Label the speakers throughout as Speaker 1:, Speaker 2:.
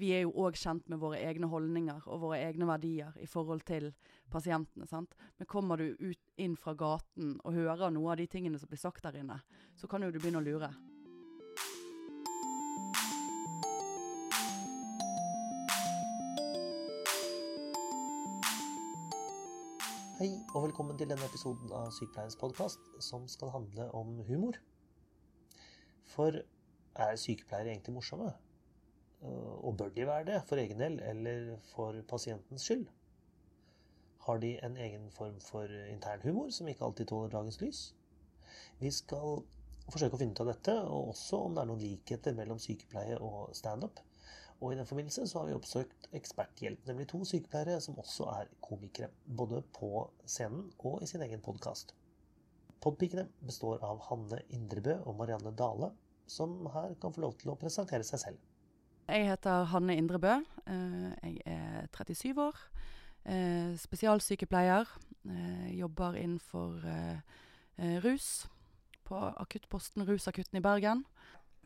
Speaker 1: vi er jo òg kjent med våre egne holdninger og våre egne verdier i forhold til pasientene. sant? Men kommer du ut, inn fra gaten og hører noe av de tingene som blir sagt der inne, så kan jo du begynne å lure.
Speaker 2: Hei, og velkommen til denne episoden av Sykepleierens podkast, som skal handle om humor. For er sykepleiere egentlig morsomme? Eh, Og bør de være det for egen del, eller for pasientens skyld? Har de en egen form for internhumor som ikke alltid tåler dagens lys? Vi skal forsøke å finne ut av dette, og også om det er noen likheter mellom sykepleie og standup. Og i den forbindelse så har vi oppsøkt eksperthjelp, nemlig to sykepleiere som også er komikere. Både på scenen og i sin egen podkast. Podpikene består av Hanne Indrebø og Marianne Dale, som her kan få lov til å presentere seg selv.
Speaker 1: Jeg heter Hanne Indrebø. Eh, jeg er 37 år. eh, Spesialsykepleier. eh, Jobber innenfor rus på akuttposten Rusakutten i Bergen.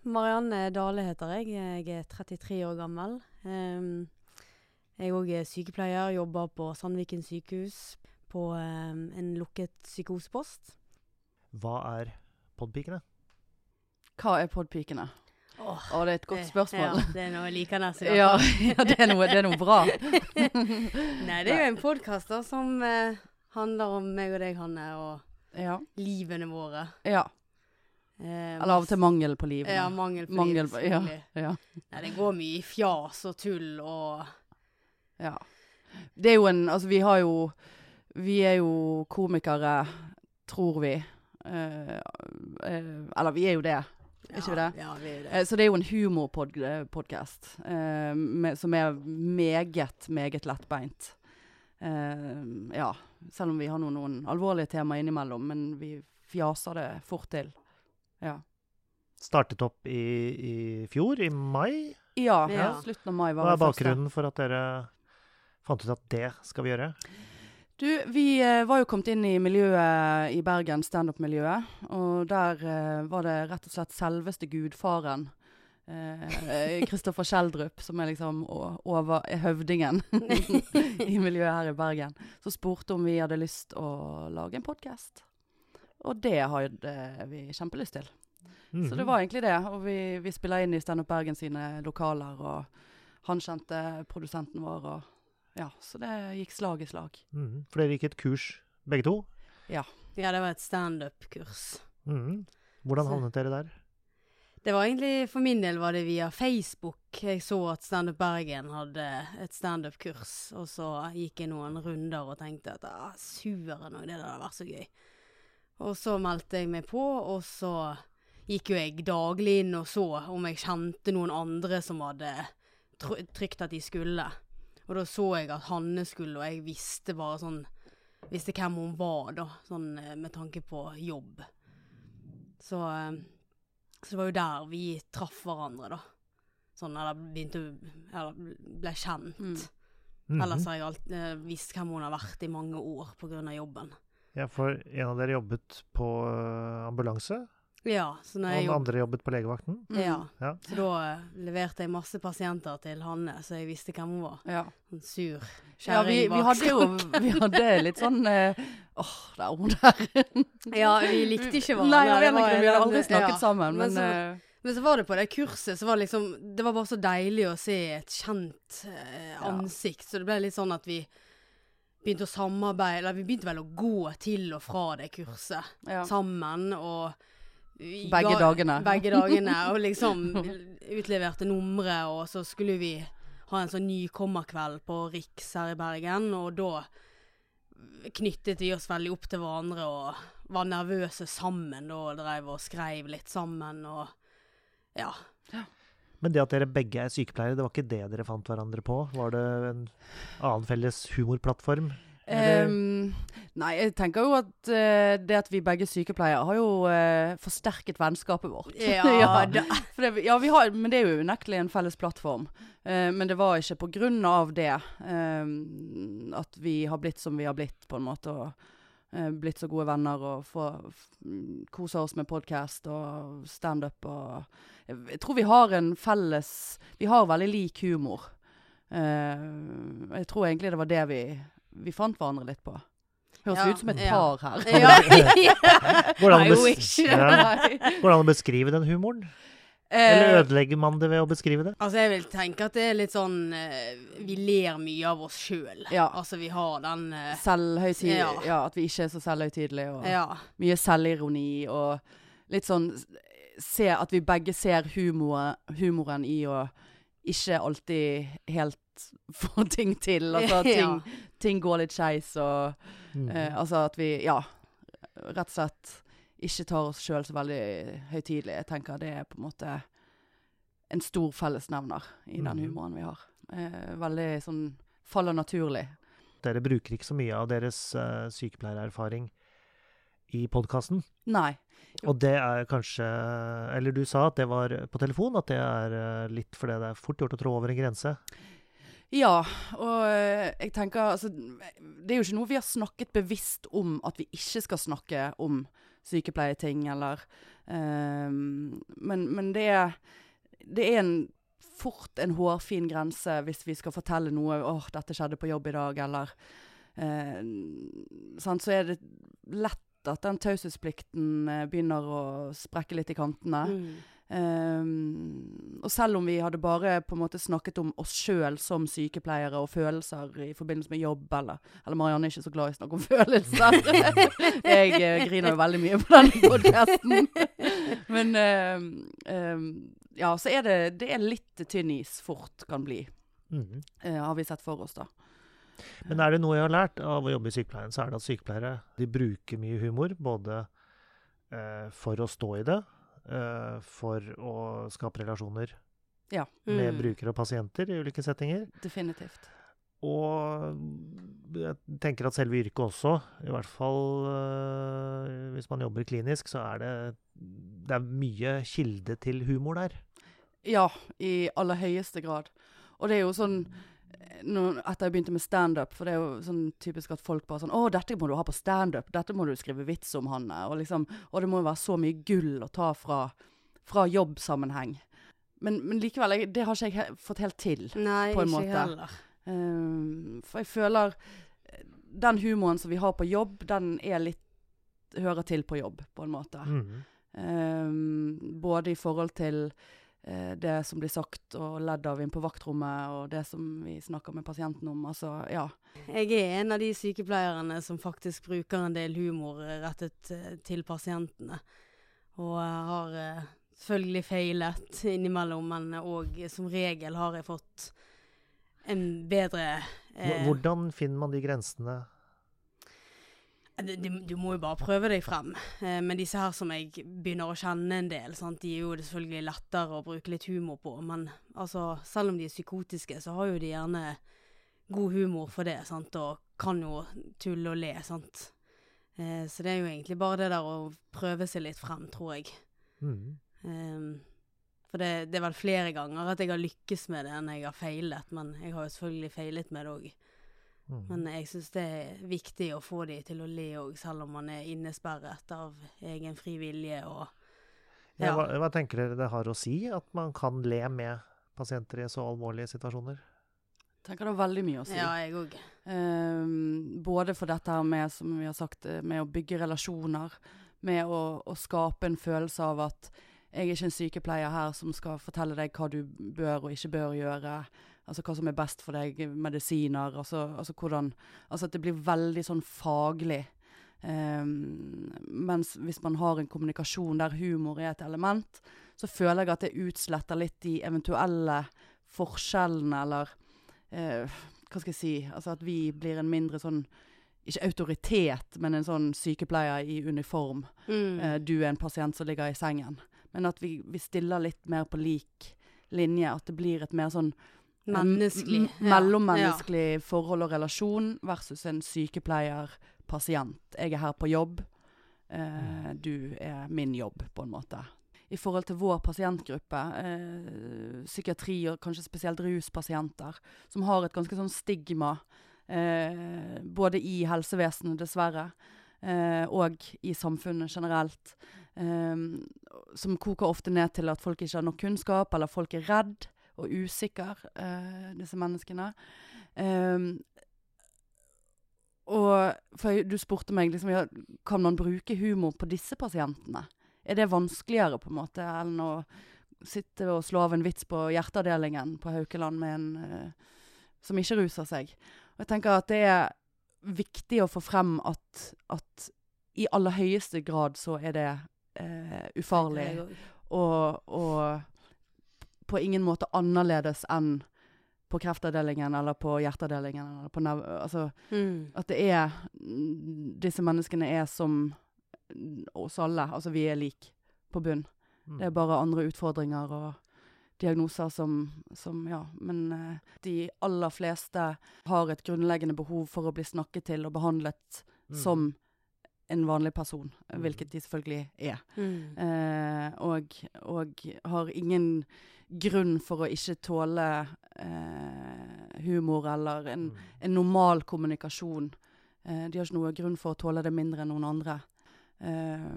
Speaker 3: Marianne Dale heter jeg. Jeg er 33 år gammel. Ehm, jeg òg er sykepleier, jobber på Sandviken sykehus på en lukket psykosepost.
Speaker 2: Hva er Podpikene?
Speaker 1: Hva er Podpikene?
Speaker 3: Åh,
Speaker 1: Å, det er et godt spørsmål.
Speaker 3: Ja, det er noe nesten.
Speaker 1: Ja, ja det, er noe, det er noe bra.
Speaker 3: Nei, det er jo en podkast som eh, handler om meg og deg, Hanne, og
Speaker 1: Ja.
Speaker 3: livene våre.
Speaker 1: ja.
Speaker 3: Eh,
Speaker 1: Eller av og til mangel på liv.
Speaker 3: Ja, mangel på
Speaker 1: Mangel
Speaker 3: liv,
Speaker 1: på- ja. Ja.
Speaker 3: Nei, det går mye fjas og tull og
Speaker 1: ja. Det er jo en Altså, vi har jo Vi er jo komikere, tror vi. Eh, eh, eller vi er jo det. Er ikke vi det?
Speaker 3: Ja, vi er det.
Speaker 1: Eh, Så det er jo en humorpodkast eh, som er meget, meget lettbeint. Eh, ja. Selv om vi har noen, noen alvorlige temaer innimellom, men vi fjaser det fort til. Ja.
Speaker 2: Startet opp i, i fjor, i mai.
Speaker 1: Ja,
Speaker 3: Ja.
Speaker 1: slutten av mai var
Speaker 2: Hva er
Speaker 1: det første.
Speaker 2: bakgrunnen for at dere fant ut at det skal vi gjøre?
Speaker 1: Du, vi eh, var jo kommet inn i miljøet i Bergen, standup-miljøet. Og der eh, var det rett og slett selveste gudfaren. eh, Kristoffer Schjelderup, som er liksom over er høvdingen i miljøet her i Bergen. som spurte om vi hadde lyst å lage en podkast. Og det hadde vi kjempelyst til. Så
Speaker 2: Mhm.
Speaker 1: det var egentlig det. Og vi, vi spiller inn i Standup Bergen sine lokaler, og han kjente produsenten vår. og ja, Så det gikk slag i slag.
Speaker 2: Mm. For dere gikk et kurs, begge to.
Speaker 3: Ja, det var et standup-kurs.
Speaker 2: Mm. Hvordan havnet dere der?
Speaker 3: Det var egentlig, For min del var det via Facebook. Jeg så at Standup Bergen hadde et standup-kurs, og så gikk jeg noen runder og tenkte at ah, suren òg, det hadde vært så gøy. Og så meldte jeg meg på, og så gikk jo jeg daglig inn og så om jeg kjente noen andre som hadde trygt trykt at de skulle. Og da så jeg at Hanne skulle, og jeg visste bare sånn Visste hvem hun var, da, sånn eh, med tanke på jobb. Så eh, så det var jo der vi traff hverandre, da. Sånn, eller begynte Eller ble kjent.
Speaker 1: Mm.
Speaker 2: Mhm.
Speaker 3: Ellers har jeg alt, eh, visst hvem hun har vært i mange år av jobben.
Speaker 2: Ja, for en av dere jobbet på øh, ambulanse,
Speaker 3: Ja, så
Speaker 2: og den
Speaker 3: jobb,
Speaker 2: andre jobbet på legevakten.
Speaker 1: Mm.
Speaker 3: ja,
Speaker 2: Ja.
Speaker 3: så da eh, leverte jeg masse pasienter til Hanne, så jeg visste hvem hun var.
Speaker 1: Ja.
Speaker 3: En sur
Speaker 1: vi,
Speaker 3: kjerring
Speaker 1: ja,
Speaker 3: bak
Speaker 1: hadde jo vi hadde litt sånn eh, Åh, det er hun der.
Speaker 3: Ja, vi likte ikke hverandre.
Speaker 1: Nei,
Speaker 3: det
Speaker 1: vet ikke, vi hadde aldri snakket
Speaker 3: ja.
Speaker 1: sammen, men,
Speaker 3: Men så-
Speaker 1: eh,
Speaker 3: Men så var det på det kurset, så var det liksom Det var bare så deilig å se et kjent eh,
Speaker 1: Ja.
Speaker 3: ansikt. Så det ble litt sånn at vi begynte å samarbeide Eller vi begynte vel å gå til og fra det kurset
Speaker 1: ja.
Speaker 3: sammen. Og
Speaker 1: Begge dagene.
Speaker 3: Begge dagene. Og liksom utleverte numre, og så skulle vi ha en sånn nykommerkveld på Riks her i Bergen, og da knyttet vi oss veldig opp til hverandre og var nervøse sammen da, og drev og skrev litt sammen og ja.
Speaker 2: Men det at dere begge er sykepleiere, det var ikke det dere fant hverandre på? Var det en annen felles humorplattform?
Speaker 1: Ehm, nei, jeg tenker jo at uh, det at vi begge er sykepleiere, har jo uh, forsterket vennskapet vårt.
Speaker 3: Ja.
Speaker 1: For det, ja vi har, men det er jo unektelig en felles plattform. Uh, men det var ikke på grunn av det ehm, at vi har blitt som vi har blitt, på en måte. Og, blitt så gode venner og få kose oss med podkast og standup og jeg, tror vi har en felles Vi har veldig lik humor. Jeg tror egentlig det var det vi, vi fant hverandre litt på. Høres
Speaker 3: Ja,
Speaker 1: ut som et
Speaker 3: ja.
Speaker 1: par her.
Speaker 3: Ja.
Speaker 2: Går det an å beskrive den humoren? Eller
Speaker 1: Eh,
Speaker 2: ødelegger man det ved å beskrive det?
Speaker 3: Altså, jeg vil tenke at det er litt sånn eh, Vi ler mye av oss sjøl.
Speaker 1: Ja.
Speaker 3: Altså, vi har den uh,
Speaker 1: Selvhøytidelig.
Speaker 3: Ja.
Speaker 1: Ja. at vi ikke er så selvhøytidelige. Og
Speaker 3: Ja.
Speaker 1: mye selvironi og litt sånn Se at vi begge ser humor, humoren i å ikke alltid helt får ting til. Altså at ting, ting går litt skeis og
Speaker 2: Mm.
Speaker 1: eh, Altså at vi, ja, rett og slett ikke tar oss sjøl så veldig høytidelig. Jeg tenker det er på en måte en stor fellesnevner i den
Speaker 2: Mhm.
Speaker 1: humoren vi har. Eh, veldig sånn Faller naturlig.
Speaker 2: Dere bruker ikke så mye av deres uh, sykepleiererfaring i podkasten.
Speaker 1: Nei.
Speaker 2: Og det er kanskje Eller du sa at det var på telefon, at det er eh, litt fordi det er fort gjort å trå over en grense.
Speaker 1: Ja, og eh, jeg tenker altså Det er jo ikke noe vi har snakket bevisst om at vi ikke skal snakke om sykepleieting, eller um, men, men det er Det er en, fort en hårfin grense hvis vi skal fortelle noe 'Åh, dette skjedde på jobb i dag', eller uh, sant, Så er det lett at den taushetsplikten eh, begynner å sprekke litt i kantene.
Speaker 3: Mm.
Speaker 1: Um, og selv om vi hadde bare på en måte snakket om oss sjøl som sykepleiere og følelser i forbindelse med jobb, eller, eller Marianne er ikke så glad i å snakke om følelser. jeg eh, griner jo veldig mye på denne podkasten. Men um, um, ja, så er det, det er litt tynn is fort kan bli,
Speaker 2: Mhm.
Speaker 1: uh, har vi sett for oss, da.
Speaker 2: Men er det noe jeg har lært av å jobbe i sykepleien, så er det at sykepleiere de bruker mye humor. Både eh, for å stå i det, eh, for å skape relasjoner med
Speaker 3: Mm.
Speaker 2: brukere og pasienter i ulike settinger.
Speaker 1: Definitivt.
Speaker 2: Og jeg tenker at selve yrket også, i hvert fall øh, hvis man jobber klinisk, så er det, det er mye kilde til humor der.
Speaker 1: Ja, i aller høyeste grad. Og det er jo sånn når, Etter jeg begynte med standup, for det er jo sånn typisk at folk bare sånn 'Å, dette må du ha på standup. Dette må du skrive vits om, Hanne.' Og liksom Og det må jo være så mye gull å ta fra, fra jobbsammenheng. Men, men likevel, jeg, det har ikke jeg he fått helt til.
Speaker 3: Nei,
Speaker 1: På en
Speaker 3: ikke
Speaker 1: måte.
Speaker 3: heller.
Speaker 1: Um, for jeg føler eh, Den humoren som vi har på jobb, den er litt Hører til på jobb, på en måte.
Speaker 2: Mm.
Speaker 1: Um, både i forhold til det som blir sagt og ledd av inn på vaktrommet, og det som vi snakker med pasienten om. Altså, ja.
Speaker 3: Jeg er en av de sykepleierne som faktisk bruker en del humor eh, rettet eh, til pasientene. Og har eh, selvfølgelig feilet innimellom, men òg som regel har jeg fått en bedre eh,
Speaker 2: Hvordan finner man de grensene?
Speaker 3: Det- du, må jo bare prøve deg frem. Eh, men disse her som jeg begynner å kjenne en del, sant? de er jo selvfølgelig lettere å bruke litt humor på. Men altså, selv om de er psykotiske, så har jo de gjerne god humor for det. Sant? Og kan jo tulle og le. Sant? Eh, så det er jo egentlig bare det der å prøve seg litt frem, tror jeg.
Speaker 2: Mm.
Speaker 3: Ehm, for det, det er vel flere ganger at jeg har lykkes med det enn jeg har feilet. Men jeg har jo selvfølgelig feilet med det òg.
Speaker 2: Mhm.
Speaker 3: Men jeg syns det er viktig å få de til å le òg, selv om man er innesperret av egen fri vilje og
Speaker 2: ja,
Speaker 3: ja.
Speaker 2: hva, hva tenker dere det har å si at man kan le med pasienter i så alvorlige situasjoner?
Speaker 1: Jeg Tenker det har veldig mye å si.
Speaker 3: Ja, jeg òg.
Speaker 1: Um, både for dette her med, som vi har sagt, eh, med å bygge relasjoner. Med å, å skape en følelse av at jeg er ikke en sykepleier her som skal fortelle deg hva du bør og ikke bør gjøre. Altså hva som er best for deg, medisiner. Altså, altså hvordan Altså at det blir veldig sånn faglig. Um, mens hvis man har en kommunikasjon der humor er et element, så føler jeg at det utsletter litt de eventuelle forskjellene, eller uh, Hva skal jeg si? Altså at vi blir en mindre sånn Ikke autoritet, men en sånn sykepleier i uniform.
Speaker 3: Mm.
Speaker 1: Uh, du er en pasient som ligger i sengen. Men at vi, vi stiller litt mer på lik linje. At det blir et mer sånn
Speaker 3: Menneskelig. Ja.
Speaker 1: Mellommenneskelig Ja. Forhold og relasjon versus en sykepleier-pasient. Jeg er her på jobb. Eh, du er min jobb, på en måte. I forhold til vår pasientgruppe, eh, psykiatri og kanskje spesielt ruspasienter, som har et ganske sånn stigma, eh, både i helsevesenet, dessverre, eh, og i samfunnet generelt. eh, som koker ofte ned til at folk ikke har nok kunnskap, eller folk er redd og usikker, eh, disse menneskene. Eh, og for du spurte meg liksom, ja, kan man bruke humor på disse pasientene. Er det vanskeligere på en måte enn å sitte og slå av en vits på hjerteavdelingen på Haukeland med en eh, som ikke ruser seg? Og jeg tenker at det er viktig å få frem at, at i aller høyeste grad så er det eh, ufarlig og, og på ingen måte annerledes enn på kreftavdelingen eller på hjerteavdelingen. Eller på nev altså,
Speaker 3: Mm.
Speaker 1: at det er mm, Disse menneskene er som mm, oss alle. Altså vi er like på bunn.
Speaker 2: Mm.
Speaker 1: Det er bare andre utfordringer og diagnoser som, som Ja. Men eh, de aller fleste har et grunnleggende behov for å bli snakket til og behandlet
Speaker 2: Mm.
Speaker 1: som en vanlig person,
Speaker 2: Mm.
Speaker 1: hvilket de selvfølgelig er.
Speaker 3: Mm.
Speaker 1: Eh, og, og har ingen grunn for å ikke tåle eh, humor eller en,
Speaker 2: Mm.
Speaker 1: en normal kommunikasjon. Eh, de har ikke noe grunn for å tåle det mindre enn noen andre. Eh,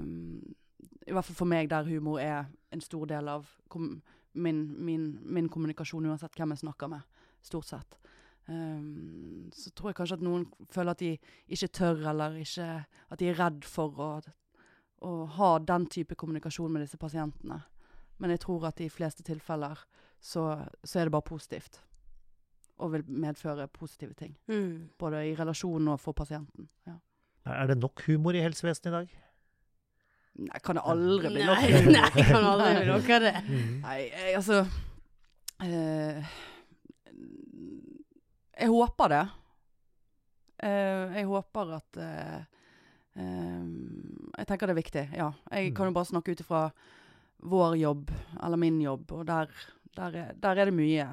Speaker 1: I hvert fall for meg, der humor er en stor del av min, min, min kommunikasjon, uansett hvem jeg snakker med. Stort sett. Um, så tror jeg kanskje at noen føler at de ikke tør, eller ikke At de er redd for å, å ha den type kommunikasjon med disse pasientene. Men jeg tror at i fleste tilfeller så, så er det bare positivt. Og vil medføre positive ting.
Speaker 3: Mm.
Speaker 1: Både i relasjonen og for pasienten. Ja.
Speaker 2: Er det nok humor i helsevesenet i dag?
Speaker 1: Nei, kan det aldri bli nok?
Speaker 3: nei, nei kan aldri bli nok av det.
Speaker 2: Mm.
Speaker 1: Nei, jeg, altså eh, Jeg håper det. Eh, jeg håper at eh, eh, Jeg tenker det er viktig, ja. Jeg kan jo bare snakke ut ifra vår jobb, eller min jobb, og der, der, er, der er det mye.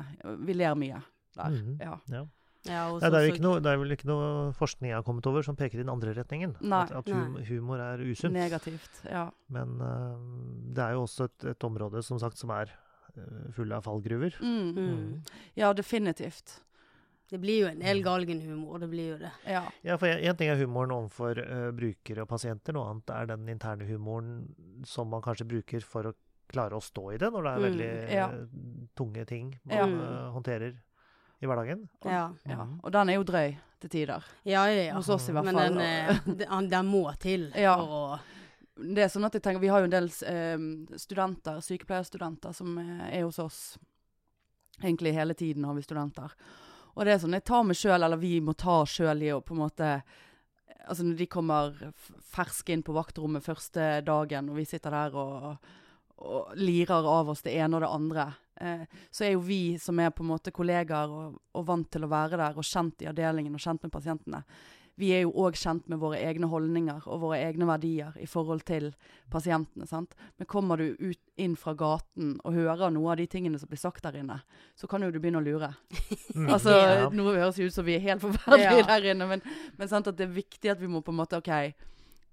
Speaker 1: Vi ler mye der.
Speaker 2: Mhm.
Speaker 1: Ja.
Speaker 2: Ja.
Speaker 3: Ja,
Speaker 2: Nei, det, er jo ikke noe, det er vel ikke noe forskning jeg har kommet over som peker i den andre retningen.
Speaker 1: Nei.
Speaker 2: at at hum, humor er usunt.
Speaker 1: Negativt. Ja.
Speaker 2: Men uh, det er jo også et, et område som sagt som er uh, full av fallgruver.
Speaker 1: Mm.
Speaker 3: Mm.
Speaker 1: ja, definitivt.
Speaker 3: Det blir jo en del galgenhumor, det blir jo det.
Speaker 1: Ja.
Speaker 2: Ja, for én ting er humoren overfor uh, brukere og pasienter, noe annet er den interne humoren som man kanskje bruker for å klare å stå i det når det er
Speaker 3: Mm,
Speaker 2: veldig
Speaker 1: ja.
Speaker 2: øh, tunge ting man
Speaker 1: Ja.
Speaker 2: øh, håndterer i hverdagen.
Speaker 3: Ja.
Speaker 1: ja.
Speaker 2: Mhm.
Speaker 1: Og den er jo drøy til tider.
Speaker 3: Ja, ja, ja.
Speaker 1: Hos oss i hvert
Speaker 3: Men
Speaker 1: fall.
Speaker 3: eh, den, den må til
Speaker 1: Ja.
Speaker 3: for å
Speaker 1: Det er sånn at jeg tenker, Vi har jo en del eh, studenter, sykepleierstudenter som eh, er hos oss. Egentlig hele tiden har vi studenter. Og det er sånn, jeg tar meg sjøl, eller vi må ta oss sjøl i å på en måte Altså når de kommer ferske inn på vaktrommet første dagen, og vi sitter der og, og lirer av oss det ene og det andre, eh, så er jo vi som er på en måte kollegaer og, og vant til å være der, og kjent i avdelingen og kjent med pasientene, vi er jo òg kjent med våre egne holdninger og våre egne verdier i forhold til pasientene. sant? Men kommer du ut, inn fra gaten og hører noe av de tingene som blir sagt der inne, så kan jo du begynne å lure.
Speaker 2: Mm.
Speaker 1: Altså,
Speaker 2: Ja.
Speaker 1: Nå høres det ut som vi er helt forferdelige
Speaker 3: Ja.
Speaker 1: der inne, men, men sant det er viktig at vi må på en måte OK,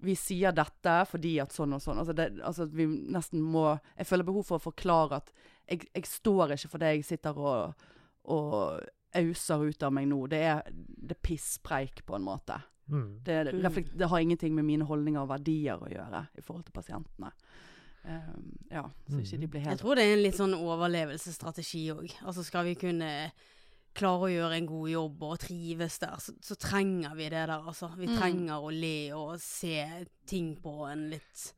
Speaker 1: vi sier dette fordi at sånn og sånn. Altså, det, altså vi nesten må Jeg føler behov for å forklare at jeg, jeg står ikke for det jeg sitter og, og auser ut av meg nå. Det er, det er pisspreik, på en måte.
Speaker 2: Mm.
Speaker 1: Det, det, det har ingenting med mine holdninger og verdier å gjøre i forhold til pasientene. Um, ja, så ikke de blir
Speaker 3: Jeg tror det er en litt sånn overlevelsesstrategi òg. Altså skal vi kunne klare å gjøre en god jobb og trives der, så, så trenger vi det der, altså. Vi
Speaker 1: Mm.
Speaker 3: trenger å le og se ting på en litt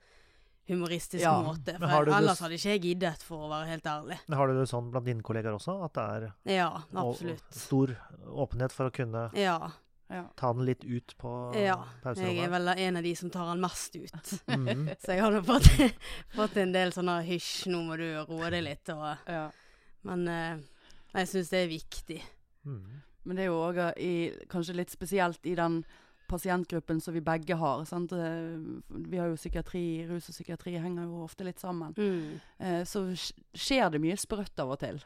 Speaker 3: humoristisk
Speaker 1: Ja.
Speaker 3: måte. For
Speaker 2: det
Speaker 3: ellers
Speaker 2: s-
Speaker 3: hadde ikke jeg giddet, for å være helt ærlig.
Speaker 2: Har du det sånn blant dine kollegaer også? At det er
Speaker 3: Ja, absolutt.
Speaker 2: stor åpenhet for å kunne
Speaker 3: Ja.
Speaker 1: ja.
Speaker 2: ta den litt ut på
Speaker 3: ja. Jeg er vel en av de som tar den mest ut.
Speaker 2: Mhm.
Speaker 3: Så jeg har nå fått, fått en del sånne hysj, nå må du roe deg litt. Og,
Speaker 1: ja.
Speaker 3: men eh, jeg syns det er viktig.
Speaker 2: Mm.
Speaker 1: Men det er jo òg kanskje litt spesielt i den pasientgruppen som vi begge har. Sant? Eh, Vi har jo psykiatri, rus og psykiatri henger jo ofte litt sammen.
Speaker 3: Mm.
Speaker 1: Eh, Så skjer det mye sprøtt av og til.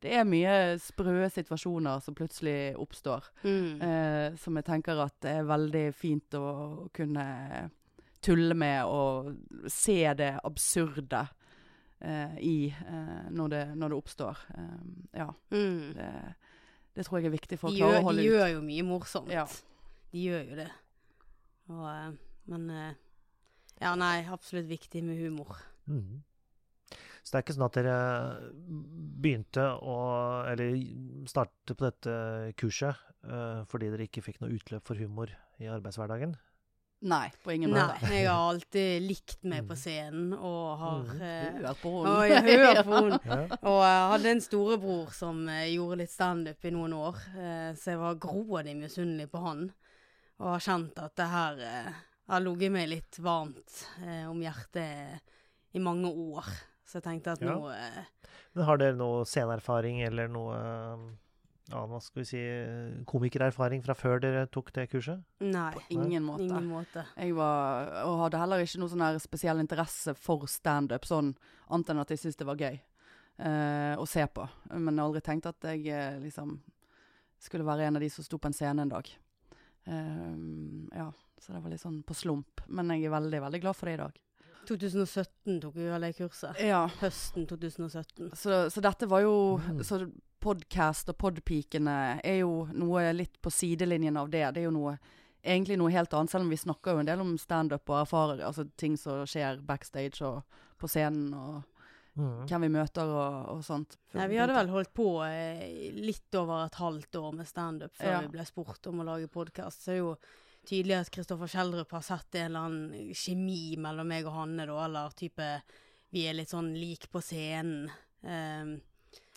Speaker 1: Det er mye sprø situasjoner som plutselig oppstår.
Speaker 3: Mm.
Speaker 1: Eh, som jeg tenker at det er veldig fint å, kunne tulle med og se det absurde eh, i når, det, når det oppstår. Ja,
Speaker 3: Mm.
Speaker 1: det, det tror jeg er viktig for å klare å holde ut.
Speaker 3: de gjør jo mye morsomt.
Speaker 1: Ja.
Speaker 3: De gjør jo det. Og, eh, Men eh, ja, nei, absolutt viktig med humor.
Speaker 2: Mm. Så det er ikke sånn at dere begynte å Eller startet på dette kurset eh, fordi dere ikke fikk noe utløp for humor i arbeidshverdagen?
Speaker 1: Nei, på ingen måte.
Speaker 3: Nei, jeg har alltid likt meg på
Speaker 2: Mm.
Speaker 3: scenen og har
Speaker 2: Mm.
Speaker 3: eh,
Speaker 1: på
Speaker 3: og
Speaker 1: henne.
Speaker 3: jeg hører på henne.
Speaker 2: Ja.
Speaker 3: Og jeg hadde en storebror som gjorde litt standup i noen år, så jeg var grådig misunnelig på han. Og har kjent at det her eh, har ligget meg litt varmt eh, om hjertet i mange år. Så jeg tenkte at
Speaker 2: Ja.
Speaker 3: nå eh,
Speaker 2: Men har dere noe sceneerfaring eller noe ja, hva skal vi si, komikererfaring fra før dere tok det kurset?
Speaker 3: Nei.
Speaker 1: På ingen måte.
Speaker 3: Ingen måte.
Speaker 1: Jeg var, og hadde heller ikke noe sånn her spesiell interesse for standup, sånn annet enn at jeg syntes det var gøy eh, å se på. Men jeg har aldri tenkt at jeg eh, liksom skulle være en av de som sto på en scene en dag. Eh, ja, så det var litt sånn på slump. Men jeg er veldig, veldig glad for det i dag.
Speaker 3: 2017 tok jeg vel det kurset.
Speaker 1: Ja,
Speaker 3: Høsten 2017.
Speaker 1: så, så dette var jo
Speaker 2: mm.
Speaker 1: Så podcast og podpikene er jo noe litt på sidelinjen av det. Det er jo noe egentlig noe helt annet, selv om vi snakker jo en del om standup og erfarer, altså ting som skjer backstage og på scenen, og
Speaker 2: Mhm.
Speaker 1: hvem vi møter og, og sånt.
Speaker 3: Nei, vi hadde vel holdt på eh, litt over et halvt år med standup før
Speaker 1: Ja.
Speaker 3: vi ble spurt om å lage podkast. Så det er jo tydelig at Kristoffer Schjelderup har sett en eller annen kjemi mellom meg og Hanne, da, eller type Vi er litt sånn lik på scenen. Um,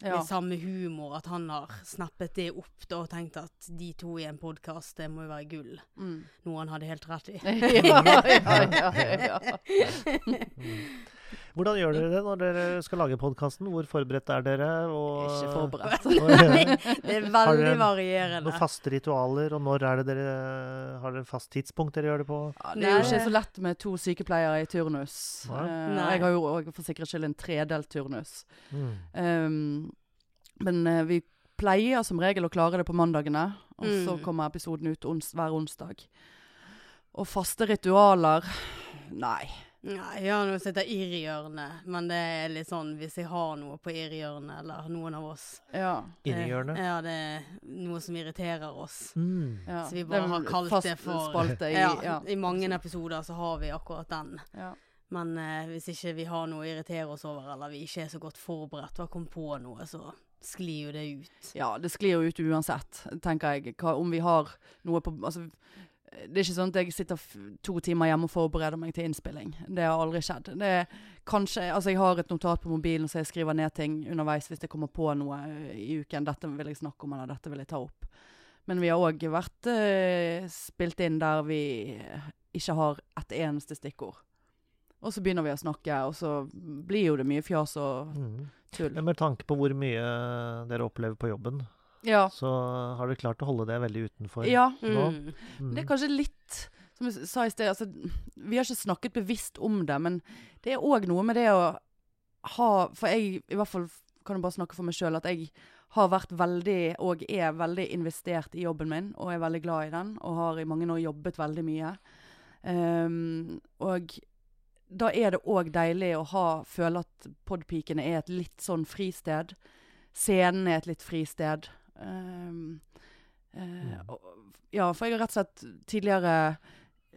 Speaker 1: Ja.
Speaker 3: Med samme humor, at han har snappet det opp da, og tenkt at de to i en podkast, det må jo være gull.
Speaker 1: Mm.
Speaker 3: Noe han hadde helt rett i.
Speaker 1: ja, ja, ja, ja.
Speaker 2: Hvordan gjør dere det når dere skal lage podkasten? Hvor forberedt er dere? Og,
Speaker 1: Ikke forberedt.
Speaker 3: Det er
Speaker 2: Har
Speaker 3: veldig
Speaker 2: dere
Speaker 3: varierende.
Speaker 2: Noen faste ritualer, og når er det dere Har dere fast tidspunkt dere gjør det på?
Speaker 1: Ja, det er jo ikke så lett med to sykepleiere i turnus.
Speaker 2: Nei.
Speaker 1: Eh,
Speaker 3: Nei.
Speaker 1: jeg har jo òg for sikkerhets skyld en tredelt turnus.
Speaker 2: Mm.
Speaker 1: Um, men eh, vi pleier som regel å klare det på mandagene, og så
Speaker 3: Mm.
Speaker 1: kommer episoden ut ons hver onsdag. Og faste ritualer Nei.
Speaker 3: Nei, jeg har noe som heter irrhjørnet, men det er litt sånn hvis jeg har noe på irrhjørnet, eller noen av oss.
Speaker 1: Ja.
Speaker 3: Eh, Ja, det er noe som irriterer oss.
Speaker 2: Mm.
Speaker 1: ja.
Speaker 3: Så vi bare har kalt
Speaker 1: fast
Speaker 3: det for
Speaker 1: spalte i
Speaker 3: ja,
Speaker 1: ja.
Speaker 3: I mange episoder så har vi akkurat den.
Speaker 1: Ja.
Speaker 3: Men eh, hvis ikke vi har noe å irritere oss over, eller vi ikke er så godt forberedt og har kommet på noe, så sklir jo det ut.
Speaker 1: ja, det sklir jo ut uansett, tenker jeg. Hva, om vi har noe på Altså, det er ikke sånn at jeg sitter to timer hjemme og forbereder meg til innspilling. Det har aldri skjedd. Det kanskje Altså, jeg har et notat på mobilen så jeg skriver ned ting underveis hvis jeg kommer på noe eh, i uken. Dette vil jeg snakke om, eller dette vil jeg ta opp. Men vi har òg vært uh, spilt inn der vi ikke har et eneste stikkord. Og så begynner vi å snakke, og så blir jo det mye fjas og
Speaker 2: Mm.
Speaker 1: tull.
Speaker 2: Mm. med tanke på hvor mye dere opplever på jobben,
Speaker 1: Ja.
Speaker 2: så har du klart å holde det veldig utenfor
Speaker 1: ja.
Speaker 2: nå.
Speaker 3: Mm.
Speaker 2: Mm.
Speaker 1: Det er kanskje litt Som jeg sa i sted, altså, vi har ikke snakket bevisst om det, men det er òg noe med det å ha For jeg, i hvert fall kan jeg bare snakke for meg sjøl, at jeg har vært veldig, og er veldig investert i jobben min, og er veldig glad i den, og har i mange år jobbet veldig mye. Um, og da er det òg deilig å ha, føle at podpikene er et litt sånn fristed. Scenen er et litt fristed.
Speaker 2: Mm.
Speaker 1: og, ja, for jeg har rett og slett tidligere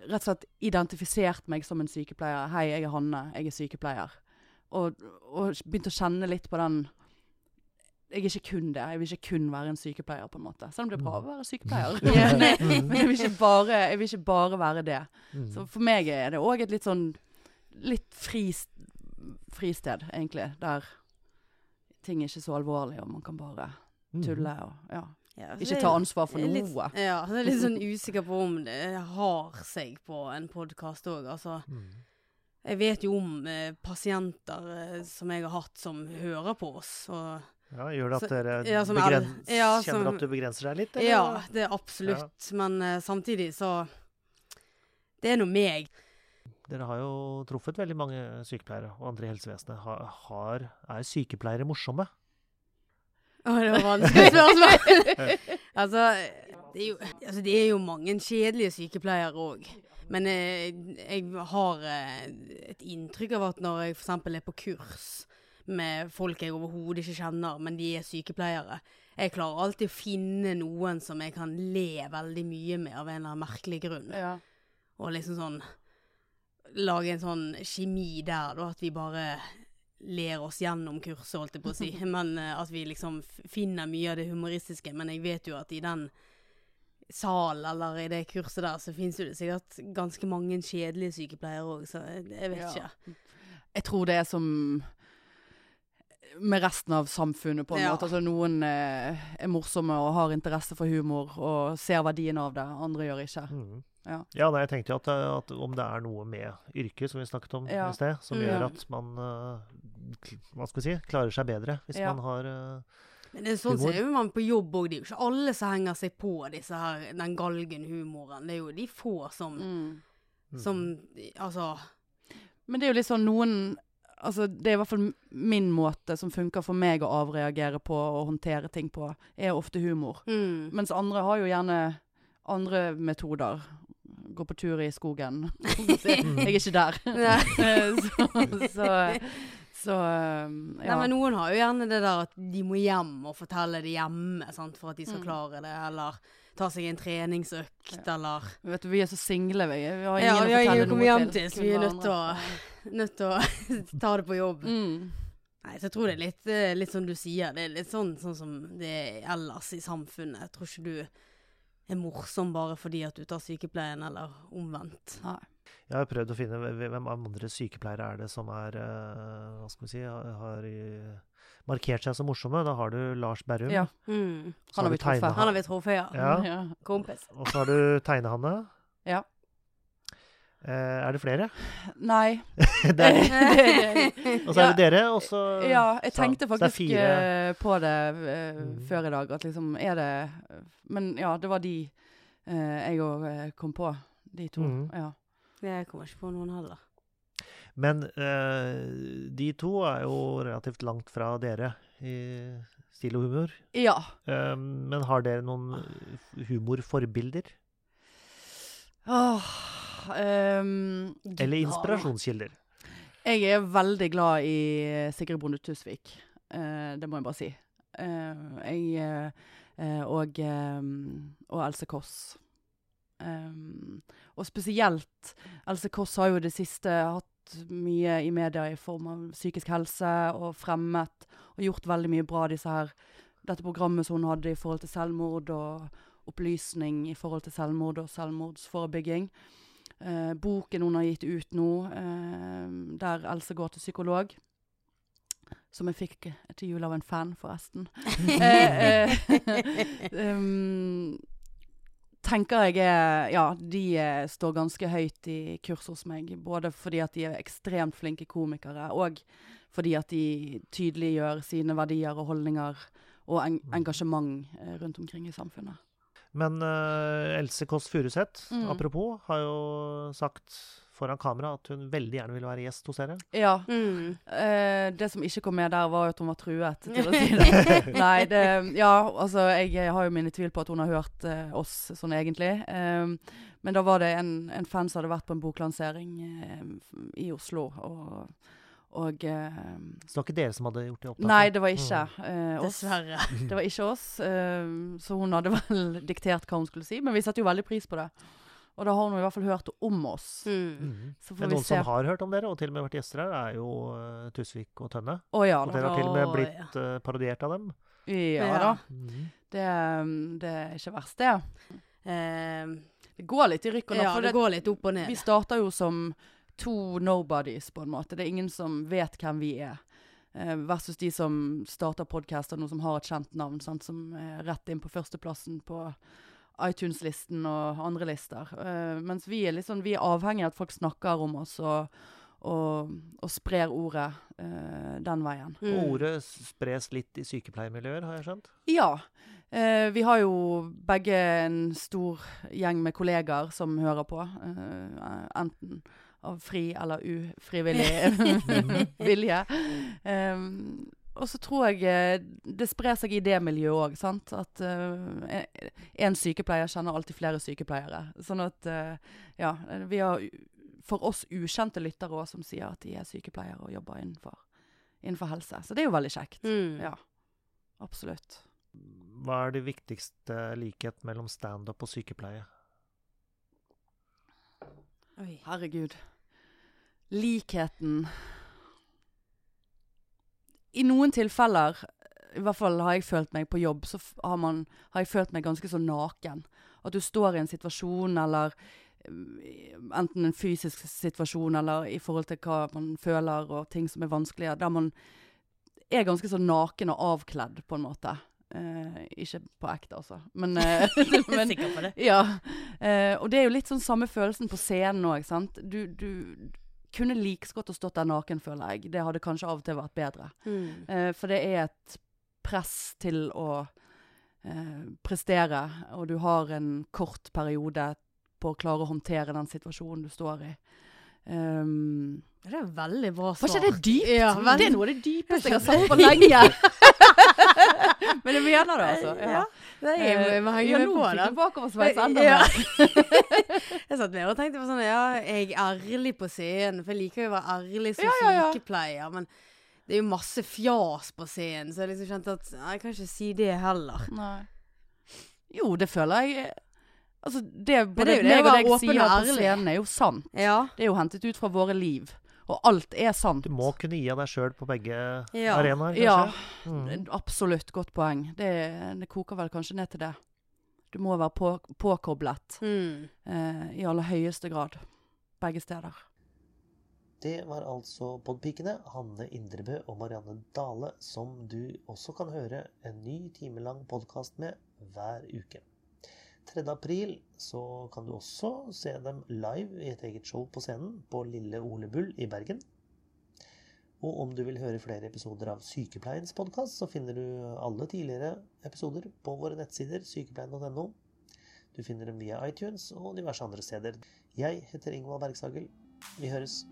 Speaker 1: rett og slett identifisert meg som en sykepleier. Hei, jeg er Hanne, jeg er sykepleier. Og, og begynt å kjenne litt på den Jeg er ikke kun det. Jeg vil ikke kun være en sykepleier, på en måte. Selv om det er bra å være sykepleier. Men jeg vil, bare, jeg vil ikke bare være det.
Speaker 2: Mm.
Speaker 1: Så for meg er det òg et litt sånn litt frist, fristed, egentlig. Der ting er ikke så alvorlig, og man kan bare
Speaker 2: Mm.
Speaker 1: Tulle og ja.
Speaker 3: Ja,
Speaker 1: Ikke
Speaker 3: det-
Speaker 1: ta ansvar for
Speaker 3: er
Speaker 1: noe.
Speaker 3: Litt, ja, så jeg er litt sånn usikker på om det har seg på en podkast òg. Altså,
Speaker 2: Mm.
Speaker 3: jeg vet jo om eh, pasienter eh, som jeg har hatt som hører på oss. Og
Speaker 2: Ja, gjør det at
Speaker 3: Så-
Speaker 2: dere
Speaker 3: ja, som
Speaker 2: begren
Speaker 3: ja, som, kjenner
Speaker 2: at du begrenser deg litt? eller?
Speaker 3: Ja, det er absolutt. Men eh, samtidig så Det er nå meg.
Speaker 2: Dere har jo truffet veldig mange sykepleiere og andre i helsevesenet. Har, har, er sykepleiere morsomme?
Speaker 3: Å, det var vanskelig spørsmål. altså, det er jo, altså, det er jo mange kjedelige sykepleiere òg. Men eh, jeg har eh, et inntrykk av at når jeg f.eks. er på kurs med folk jeg overhodet ikke kjenner, men de er sykepleiere Jeg klarer alltid å finne noen som jeg kan le veldig mye med av en eller annen merkelig grunn.
Speaker 1: Ja.
Speaker 3: Og liksom sånn lage en sånn kjemi der, da. At vi bare ler oss gjennom kurset, holdt jeg på å si. Men eh, at vi liksom finner mye av det humoristiske. Men jeg vet jo at i den salen eller i det kurset der, så finnes jo det sikkert ganske mange kjedelige sykepleiere òg, så jeg, jeg vet
Speaker 1: Ja.
Speaker 3: ikke.
Speaker 1: Jeg tror det er som med resten av samfunnet, på en
Speaker 3: Ja.
Speaker 1: måte. Altså, noen eh, er morsomme og har interesse for humor og ser verdien av det. Andre gjør ikke.
Speaker 2: Mm.
Speaker 1: Ja.
Speaker 2: Ja, nei, jeg tenkte jo at, at om det er noe med yrket, som vi snakket om
Speaker 1: Ja.
Speaker 2: i sted, som
Speaker 3: Mm.
Speaker 2: gjør at man eh, hva skal vi si, klarer seg bedre hvis
Speaker 1: Ja.
Speaker 2: man har uh,
Speaker 3: Men det er sånn
Speaker 2: Humor.
Speaker 3: ser jo man på jobb òg. Det er jo ikke alle som henger seg på disse her, den galgenhumoren. Det er jo de få som,
Speaker 1: Mm.
Speaker 3: som Altså
Speaker 1: Men det er jo litt sånn noen Altså, det er i hvert fall min måte som funker for meg å avreagere på og håndtere ting på, er ofte humor.
Speaker 3: mm.
Speaker 1: Mens andre har jo gjerne andre metoder. Gå på tur i skogen. jeg er ikke der. Så, så, så um, ja.
Speaker 3: Nei, men noen har jo gjerne det der at de må hjem og fortelle det hjemme sant, for at de skal
Speaker 1: Mm.
Speaker 3: klare det, eller ta seg en treningsøkt, eller
Speaker 1: Vet du, vi er så single, vi. Vi har ingen
Speaker 3: Ja,
Speaker 1: å fortelle noe
Speaker 3: hjem til, så vi er nødt til å, nødt til å ta det på jobb.
Speaker 1: mm.
Speaker 3: Nei, så jeg tror det er litt, eh, litt som du sier. Det er litt sånn, sånn som det er ellers i samfunnet. Jeg tror ikke du er morsom bare fordi at du tar sykepleien, eller omvendt.
Speaker 1: Nei.
Speaker 2: Jeg har prøvd å finne hvem hvem andre sykepleiere er det som er eh, Hva skal vi si har, markert seg som morsomme. Da har du Lars Berrum.
Speaker 1: Ja.
Speaker 3: Mm.
Speaker 1: Han har vi truffet.
Speaker 3: Han har vi truffet, ja.
Speaker 2: Ja.
Speaker 1: Ja.
Speaker 3: Kompis.
Speaker 2: Og så har du Tegnehanne.
Speaker 1: Ja.
Speaker 2: Eh, er det flere?
Speaker 1: Nei.
Speaker 2: det er,
Speaker 1: det,
Speaker 2: og så er det dere, og så
Speaker 1: Ja, jeg tenkte faktisk eh, på det uh,
Speaker 2: Mm.
Speaker 1: før i dag, at liksom er det Men ja, det var de uh, jeg òg kom på. De to.
Speaker 2: Mm.
Speaker 1: Ja.
Speaker 3: Jeg kommer ikke på noen heller.
Speaker 2: Men eh, de to er jo relativt langt fra dere i stil og humor.
Speaker 1: ja.
Speaker 2: Eh, men har dere noen humorforbilder?
Speaker 1: Åh, um,
Speaker 2: Eller inspirasjonskilder?
Speaker 1: Jeg er veldig glad i Sigrid Bonde Tusvik. Eh, det må jeg bare si. Eh, jeg eh, og, eh, og Else Kåss. Um, og spesielt Else Kåss har jo det siste hatt mye i media i form av psykisk helse og fremmet og gjort veldig mye bra disse her dette programmet som hun hadde i forhold til selvmord og opplysning i forhold til selvmord og selvmordsforebygging. Uh, boken hun har gitt ut nå, uh, der Else går til psykolog. Som jeg fikk til jul av en fan, forresten. uh, um, tenker jeg er Ja, de eh, står ganske høyt i kurs hos meg. Både fordi at de er ekstremt flinke komikere, og fordi at de tydeliggjør sine verdier og holdninger og en engasjement eh, rundt omkring i samfunnet.
Speaker 2: Men uh, Else Kåss Furuseth,
Speaker 1: Mm.
Speaker 2: apropos, har jo sagt foran kamera at hun veldig gjerne ville være gjest hos dere.
Speaker 1: Ja.
Speaker 3: Mm.
Speaker 1: Eh, det som ikke kom med der, var jo at hun var truet til å si det. Nei, det Ja, altså, jeg har jo mine tvil på at hun har hørt eh, oss sånn egentlig. Eh, men da var det en, en fan som hadde vært på en boklansering eh, i Oslo, og, og eh,
Speaker 2: Så det var ikke dere som hadde gjort det opptaket?
Speaker 1: Nei, det var ikke eh, oss.
Speaker 3: Dessverre.
Speaker 1: Det var ikke oss. eh, så hun hadde vel diktert hva hun skulle si, men vi satte jo veldig pris på det. Og da har hun i hvert fall hørt om oss.
Speaker 3: Mm.
Speaker 2: Mhm.
Speaker 1: Så får
Speaker 2: Men
Speaker 1: vi
Speaker 2: noen
Speaker 1: se.
Speaker 2: som har hørt om dere, og til og med vært gjester her, er jo uh, Tusvik og Tønne.
Speaker 1: Å ja
Speaker 2: Og dere har til og med blitt uh, parodiert av dem.
Speaker 1: Ja,
Speaker 3: Ja.
Speaker 1: da.
Speaker 2: Mm.
Speaker 1: Det, det er ikke verst, det.
Speaker 3: Eh,
Speaker 1: Det går litt i rykk og napp.
Speaker 3: ja, det går litt opp og ned.
Speaker 1: Vi starter jo som to nobodies, på en måte. Det er ingen som vet hvem vi er. Eh, versus de som starter podcaster noen som har et kjent navn, sant? som er rett inn på førsteplassen på iTunes-listen og andre lister. Uh, mens vi er, sånn, vi er avhengig av at folk snakker om oss og, og, og sprer ordet uh, den veien.
Speaker 3: Mm.
Speaker 2: Ordet spres litt i sykepleiermiljøer, har jeg skjønt?
Speaker 1: Ja. Uh, vi har jo begge en stor gjeng med kollegaer som hører på. eh, enten av fri eller ufrivillig vilje. Um, og så tror jeg eh, det sprer seg i det miljøet òg, sant. At én en sykepleier kjenner alltid flere sykepleiere. Sånn at eh, ja, vi har for oss ukjente lyttere òg som sier at de er sykepleiere og jobber innenfor, innenfor helse. Så det er jo veldig kjekt.
Speaker 3: Mm.
Speaker 1: Ja. Absolutt.
Speaker 2: Hva er det viktigste likhet mellom standup og sykepleie?
Speaker 3: Oi.
Speaker 1: Herregud. Likheten I noen tilfeller, i hvert fall har jeg følt meg på jobb, så har, man, har jeg følt meg ganske så naken. At du står i en situasjon, eller eh, enten en fysisk situasjon, eller i forhold til hva man føler, og ting som er vanskelige, der man er ganske så naken og avkledd, på en måte. Eh, ikke på ekte, altså. Men, eh, men
Speaker 3: Sikker på det.
Speaker 1: ja. Eh, og det er jo litt sånn samme følelsen på scenen òg, sant. Du, du kunne like så godt ha stått der naken, føler jeg. Det hadde kanskje av og til vært bedre.
Speaker 3: Mm.
Speaker 1: Eh, for det er et press til å eh, prestere, og du har en kort periode på å klare å håndtere den situasjonen du står i. Um,
Speaker 3: Det er veldig bra
Speaker 1: var
Speaker 3: svar.
Speaker 1: ikke det dypt?
Speaker 3: Ja,
Speaker 1: det er noe av det dypeste jeg har sagt på lenge. Men jeg mener det, altså.
Speaker 3: Ja, ja. er, jeg må henge med på det.
Speaker 1: du bakoversveis enda
Speaker 3: Ja. Jeg satt mer og tenkte på sånn Ja, jeg er ærlig på scenen, for jeg liker jo å være ærlig som
Speaker 1: Ja, ja,
Speaker 3: sykepleier. Men det er jo masse fjas på scenen, så jeg liksom kjente at jeg kan ikke si det heller.
Speaker 1: Nei. Jo, det føler jeg Altså, det både
Speaker 3: det det
Speaker 1: meg og deg sier på scenen, er jo sant. Det er jo hentet ut fra våre liv. Og alt er sant.
Speaker 2: Du må kunne gi av deg sjøl på begge
Speaker 3: Ja.
Speaker 2: arenaer,
Speaker 1: Ja.
Speaker 2: Mm.
Speaker 1: absolutt. Godt poeng. Det, det koker vel kanskje ned til det. Du må være på, påkoblet
Speaker 3: Mm.
Speaker 1: eh, i aller høyeste grad. Begge steder.
Speaker 2: Det var altså Podpikene, Hanne Indrebø og Marianne Dale, som du også kan høre en ny timelang podkast med hver uke. 3. april så kan du også se dem live i et eget show på scenen på Lille Ole Bull i Bergen. Og om du vil høre flere episoder av Sykepleiens podkast, så finner du alle tidligere episoder på våre nettsider sykepleien.no. Du finner dem via iTunes og diverse andre steder. Jeg heter Ingvald Bergsagel. Vi høres.